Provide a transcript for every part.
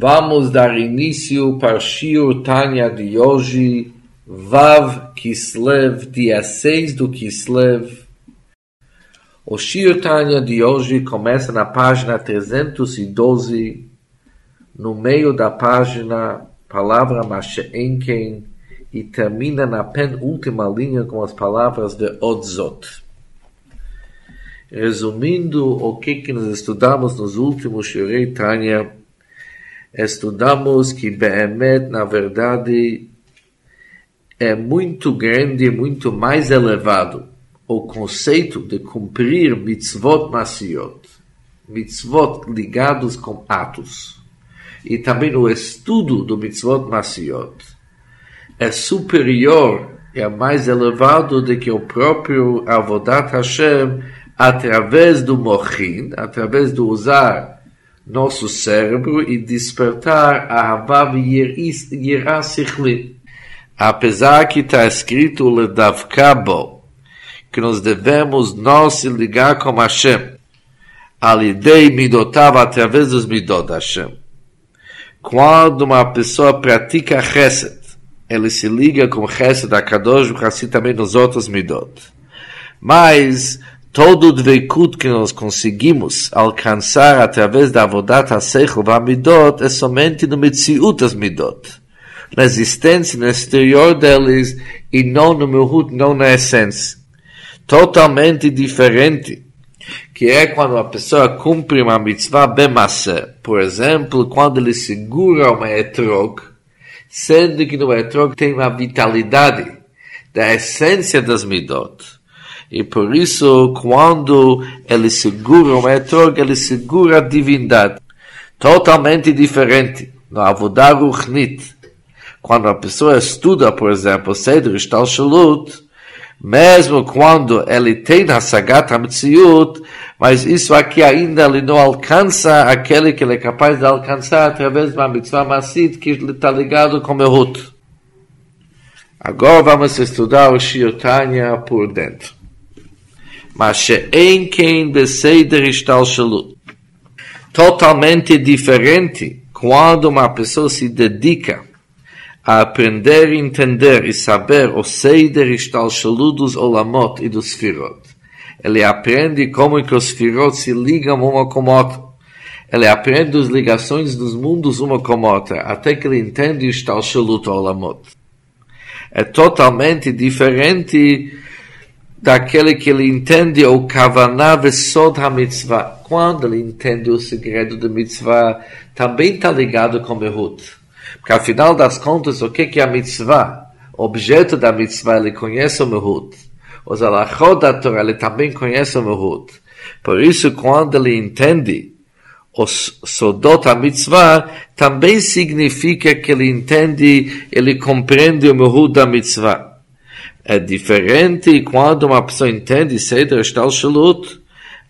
Vamos dar início para Shio Tanya de hoje, Vav Kislev, dia 6 do Kislev. O Shio Tanya de hoje começa na página 312, no meio da página, palavra Masheenken, e termina na penúltima linha com as palavras de Odzot. Resumindo o que, que nós estudamos nos últimos Shirei Tanya, estudamos que Behemet, na verdade, é muito grande, muito mais elevado o conceito de cumprir mitzvot masiot, mitzvot ligados com atos, e também o estudo do mitzvot masiot, é superior, é mais elevado do que o próprio Avodat Hashem através do mochin, através do usar nosso cérebro e despertar a Havav Yirah Sichli. Apesar que está escrito Ledavkabo, que nós devemos nós se ligar com Hashem, alidei midotav através dos midot Hashem. Quando uma pessoa pratica chesed, ele se liga com chesed da Kadosh, assim também nos outros midot. Mas todo o dveikut que nós conseguimos alcançar através da avodat ha-seichel va-midot é somente no metziut das midot. Na existência, no exterior deles e não no mehut, não na essência. Totalmente diferente. Que é quando a pessoa cumpre uma mitzvah bemassa. Por exemplo, quando ele segura uma etrog, sendo que no etrog tem uma vitalidade da essência das midot e por isso, quando ele segura o etrog, ele segura a divindade. Totalmente diferente. No Avodah Ruchnit, quando a pessoa estuda, por exemplo, Seder Ishtalshalut, mesmo quando ele tem a Sagat HaMetziut, mas isso aqui ainda ele não alcança aquele que ele é capaz de alcançar através de uma mitzvah massid que está ligado com Mehut. Agora vamos estudar o Shiotanya por dentro mas שאין כן בסדר השתלשלות. Totalmente diferente quando uma pessoa se dedica a aprender, entender e saber o Seider Ishtalshalut dos Olamot e dos Sfirot. Ele aprende como que os Sfirot se ligam uma com a outra. Ele aprende as ligações dos mundos uma com a outra, até que ele entende o Ishtalshalut Olamot. É totalmente diferente daquele que ele entende o Kavaná Vesod HaMitzvah. Quando ele entende o segredo da mitzvah, também está ligado com Mehut. Porque afinal das contas, o que, é a mitzvah? O objeto da mitzvah, ele conhece o Mehut. Os alachot da Torah, ele também conhece o Mehut. Por isso, quando ele entende os sodot a mitzvah, também significa que ele entende, ele compreende o Mehut da mitzvah é diferente quando uma pessoa entende Seder Shtalshalut,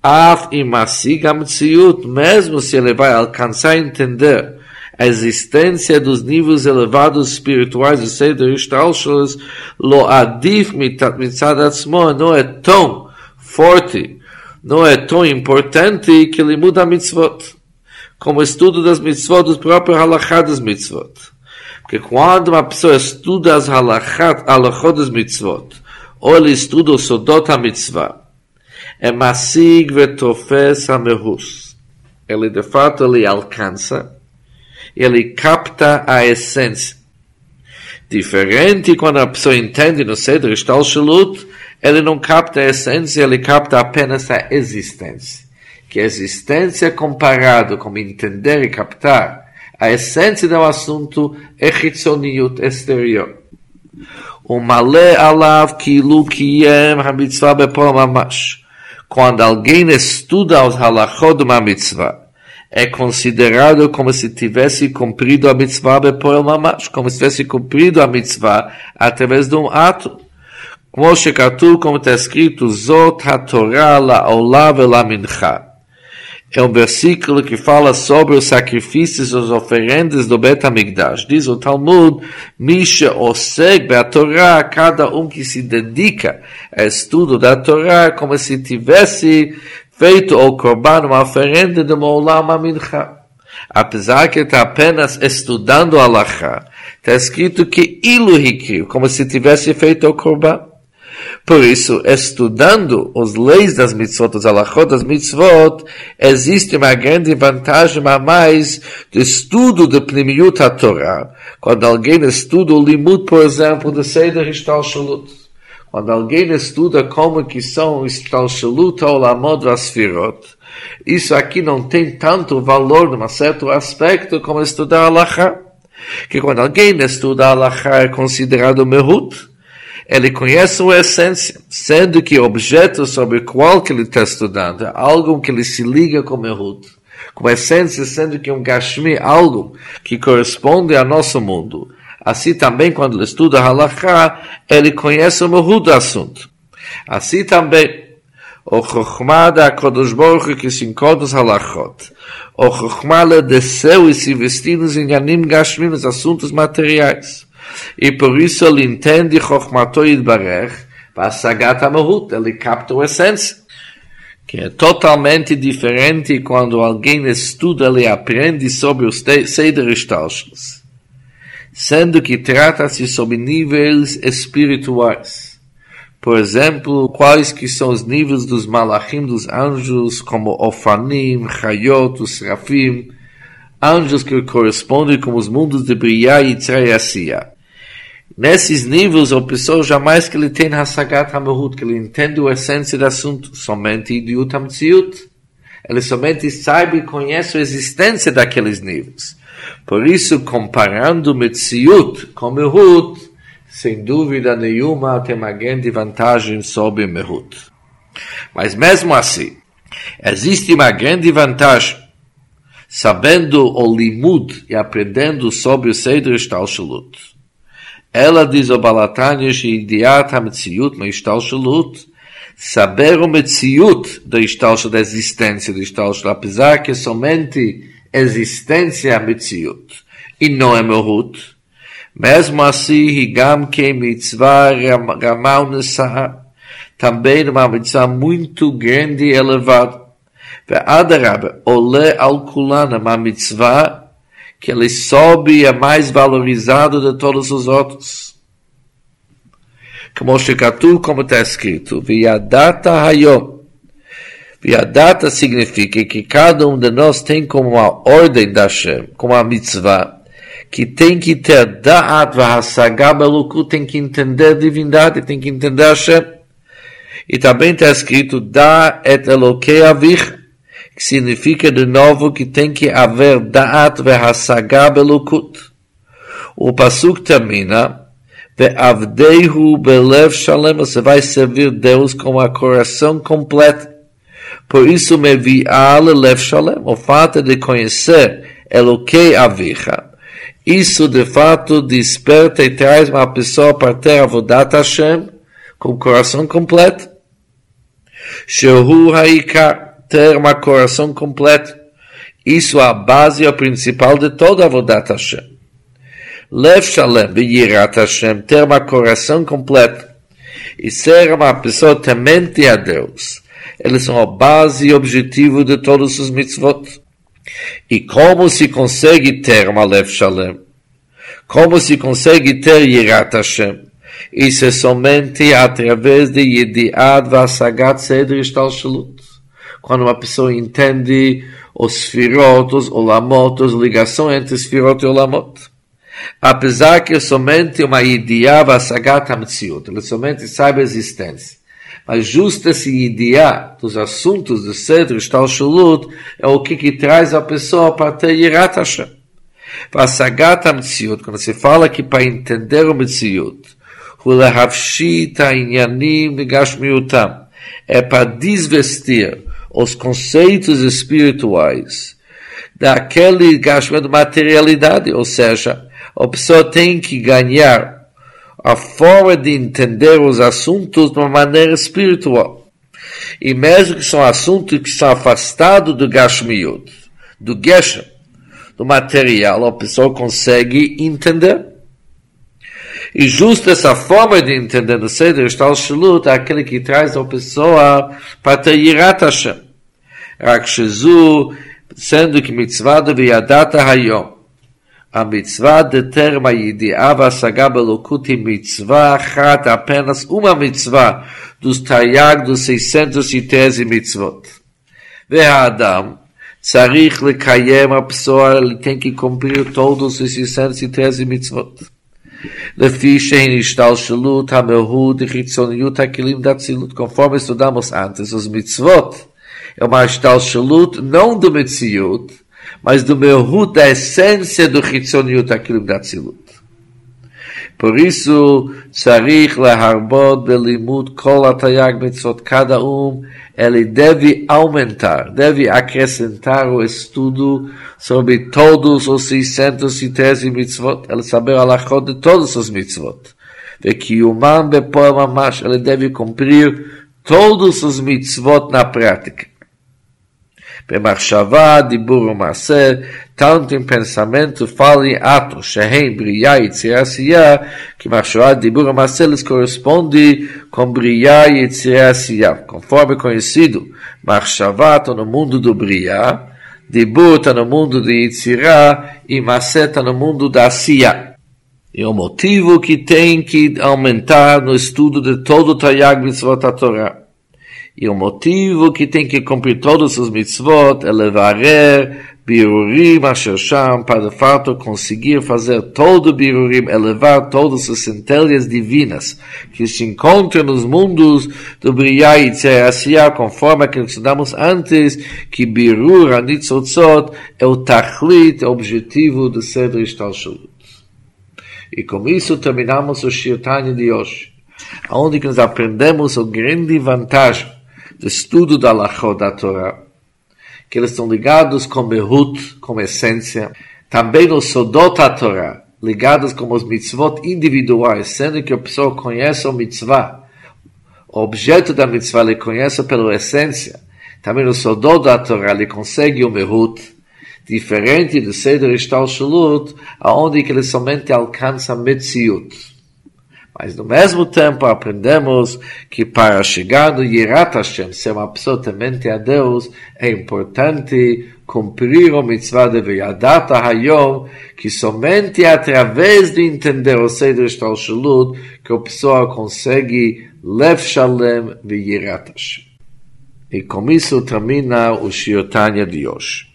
Af Imasig Amtsiut, mesmo se ele vai alcançar entender a existência dos níveis elevados espirituais do Seder Shtalshalut, Lo Adif Mitzad Atzmo, não é tão forte, não é tão importante que ele muda mitzvot, como estudo das mitzvot, dos próprios halachá das mitzvot que quando uma pessoa estuda as halachot das mitzvot, ou ele estuda o sodot ha-mitzvah, é masig vetofes ha-mehus. Ele, de fato, ele alcança, ele capta a essência. Diferente quando a pessoa entende no Seder Shtal Shalut, ele não capta a essência, ele capta apenas a existência. Que a existência comparado com entender e captar a essência do assunto é Hitzoniut exterior. O malé alav kilu kiyem ha-mitzvah bepol mamash. Quando alguém estuda os halachot de uma mitzvah, é considerado como se tivesse cumprido a mitzvah bepol mamash, como se tivesse cumprido a mitzvah através de um ato. Como shekatu, como está escrito, Zot ha-Torah la-olah ve-la-mincha é um versículo que fala sobre os sacrifícios e as oferendas do Bet HaMikdash. Diz o Talmud, Misha Oseg Torá, cada um que se dedica ao estudo da Torá, como se tivesse feito o Korban, uma oferenda de Moulam Amincha. apesar que está apenas estudando a Allahá, está escrito que ilu como se tivesse feito o korban. Por isso, estudando as leis das mitzvot, os alachot das mitzvot, existe uma grande vantagem a mais do estudo de Pnimiut Torá. Quando alguém estuda o limud, por exemplo, de Seder Ishtal Shalut. Quando alguém estuda como que são Ishtal Shalut, Olamod Vasfirot. Isso aqui não tem tanto valor, num certo aspecto, como estudar Alachá. Que quando alguém estuda Alachá é considerado Mehut ele conhece a essência, sendo que o objeto sobre o qual ele está estudando é algo que ele se liga com Mehut, com a essência, sendo que um Gashmi, algo que corresponde ao nosso mundo. Assim também, quando ele estuda Halakha, ele conhece o Mehut do assunto. Assim também, o Chokhmah da Kodosh Baruch que se encontra nos Halachot. O Chokhmah desceu e se vestiu nos Inyanim Gashmi, nos assuntos materiais. E por isso ele entende Chokhmato Yidbarech, Vasagat Amahut, ele capta a essência. Que é totalmente diferente quando alguém estuda, ele aprende sobre os Seder Estalshus. Sendo que trata-se sobre níveis espirituais. Por exemplo, quais que são os níveis dos malachim, dos anjos, como Ofanim, Chayot, os Serafim, anjos que correspondem com os mundos de Briah e Tzrayasiyah. Nesses níveis, a pessoa jamais que ele tem Hasagat HaMehut, que ele entende a essência do assunto, somente Idiut HaMtziut. Ele somente sabe e conhece a existência daqueles níveis. Por isso, comparando Metziut com Mehut, sem dúvida nenhuma tem uma grande vantagem sobre Mehut. Mas mesmo assim, existe uma grande vantagem sabendo o limud e aprendendo sobre o Seder Shtalshalut. Ela diz o Balatanya שידיעת המציאות מהשתלשלות, saber o metziut da estalcha da existência da estalcha, apesar que somente existência é metziut e não é merut, mesmo assim, higam que mitzvah ramal nessa, também uma mitzvah muito grande e elevada. Ve'adarab, ole al kulana, uma mitzvah que ele sobe e é mais valorizado de todos os outros. Como Shekatu, como está escrito, Viadata Hayom. Viadata significa que cada um de nós tem como uma ordem da Hashem, como a mitzvah, que tem que ter da'at v'hasagah beluku, tem que entender a divindade, tem que entender Hashem. E também está escrito, da et elokei avich, que significa de novo que tem que haver da'at ve'hasaga belukut. O pasuk termina, ve'avdehu belev shalem, você vai servir Deus com a coração completo. Por isso me vi'al lev shalem, o fato de conhecer Elokei Avicha. Isso de fato desperta e traz uma pessoa para ter a Vodat Hashem com o coração completo. Shehu Haikar ter uma coração completo. Isso é a base e o principal de toda a Vodat Hashem. Lev Shalem Yirat Hashem, ter uma coração completo e ser uma pessoa temente a Deus. Eles são a base e objetivo de todos os mitzvot. E como se consegue ter uma Lev Shalem? Como se consegue ter Yirat Hashem? Isso é somente através de Yediad Vasagat Seder Ishtal Shalut quando uma pessoa entende os Sfirot, os Olamot, as ligações entre Sfirot e Olamot. Apesar que é somente uma ideia vasagat hamtziut, ele somente sabe a existência. Mas justo esse ideia dos assuntos do Cedro Shtal Shulut é o que, que traz a pessoa para ter Yirat Hashem. Vasagat hamtziut, quando se fala que para entender o Metziut, ולהפשיט העניינים לגשמיותם, é para desvestir os conceitos espirituais daquele gasto de materialidade, ou seja, a pessoa tem que ganhar a forma de entender os assuntos de uma maneira espiritual. E mesmo que são assuntos que são afastados do Gashmiut, do Geshem, do material, a pessoa consegue entender. E justo essa forma de entender no Seder Shtal Shalut é aquele que traz a pessoa para ter Yirat Hashem. רק שזו sendo que mitzvah de viadata hayom, a mitzvah de terma yidi'a והשגה בלוקות היא מצווה אחת, apenas uma mitzvah dos tayag dos 613 mitzvot. והאדם צריך לקיים הפסוע, ele tem que cumprir todos os 613 mitzvot. לפי שאין השתלשלות המהוד החיצוניות הכלים דצילות קונפורמס ודמוס אנטס אז מצוות אם השתלשלות נון דו מציאות מייז דו מהוד האסנסיה דו חיצוניות הכלים דצילות. פוריסו צריך להרבות בלימוד כל התייג מצוות כדאום ele deve aumentar, deve acrescentar o estudo sobre todos os 613 mitzvot, ele saber a de todos os mitzvot. E que o man marcha ele deve cumprir todos os mitzvot na prática. במחשבה, דיבור ומעשה, tanto em pensamento, fala e ato, שהם בריאה, יצירה, עשייה, כי מחשבה, דיבור ומעשה, lhes corresponde com בריאה, יצירה, עשייה. Conforme conhecido, מחשבה está no mundo do brilhar, דיבור está no mundo de Yitzirá, e Masé está no mundo da Asiya. E o motivo que tem que aumentar no estudo de todo o Tayag Mitzvot Torah. E o motivo que tem que cumprir todos os mitzvot é levarer birurim asher sham, para de fato conseguir fazer todo birurim, elevar todas as centelhas divinas que se encontram nos mundos do Briá e Tzeirasiá, conforme que estudamos antes, que birur anitzotzot é o tachlit, é o objetivo do Seder Ishtalshalut. E com isso terminamos o Shirtanya de hoje, onde nós aprendemos a grande vantagem do estudo da Lachot da Torá, que eles estão ligados com Behut, com essência, também no Sodot da Torá, ligados com os mitzvot individuais, sendo que a pessoa conhece o mitzvah, o objeto da mitzvah ele conhece pela essência, também no Sodot da Torá ele consegue o Behut, diferente do Seder Ishtal Shalut, aonde que ele somente alcança Metziut. Mas no mesmo tempo aprendemos que para chegar no Yirat Hashem, ser temente a Deus, é importante cumprir o mitzvah de Vyadat Hayom, que somente através de entender o Seder Shtalshalut, que a pessoa consegue Lev Shalem Vyirat Hashem. E com isso termina o Shiotanya de hoje.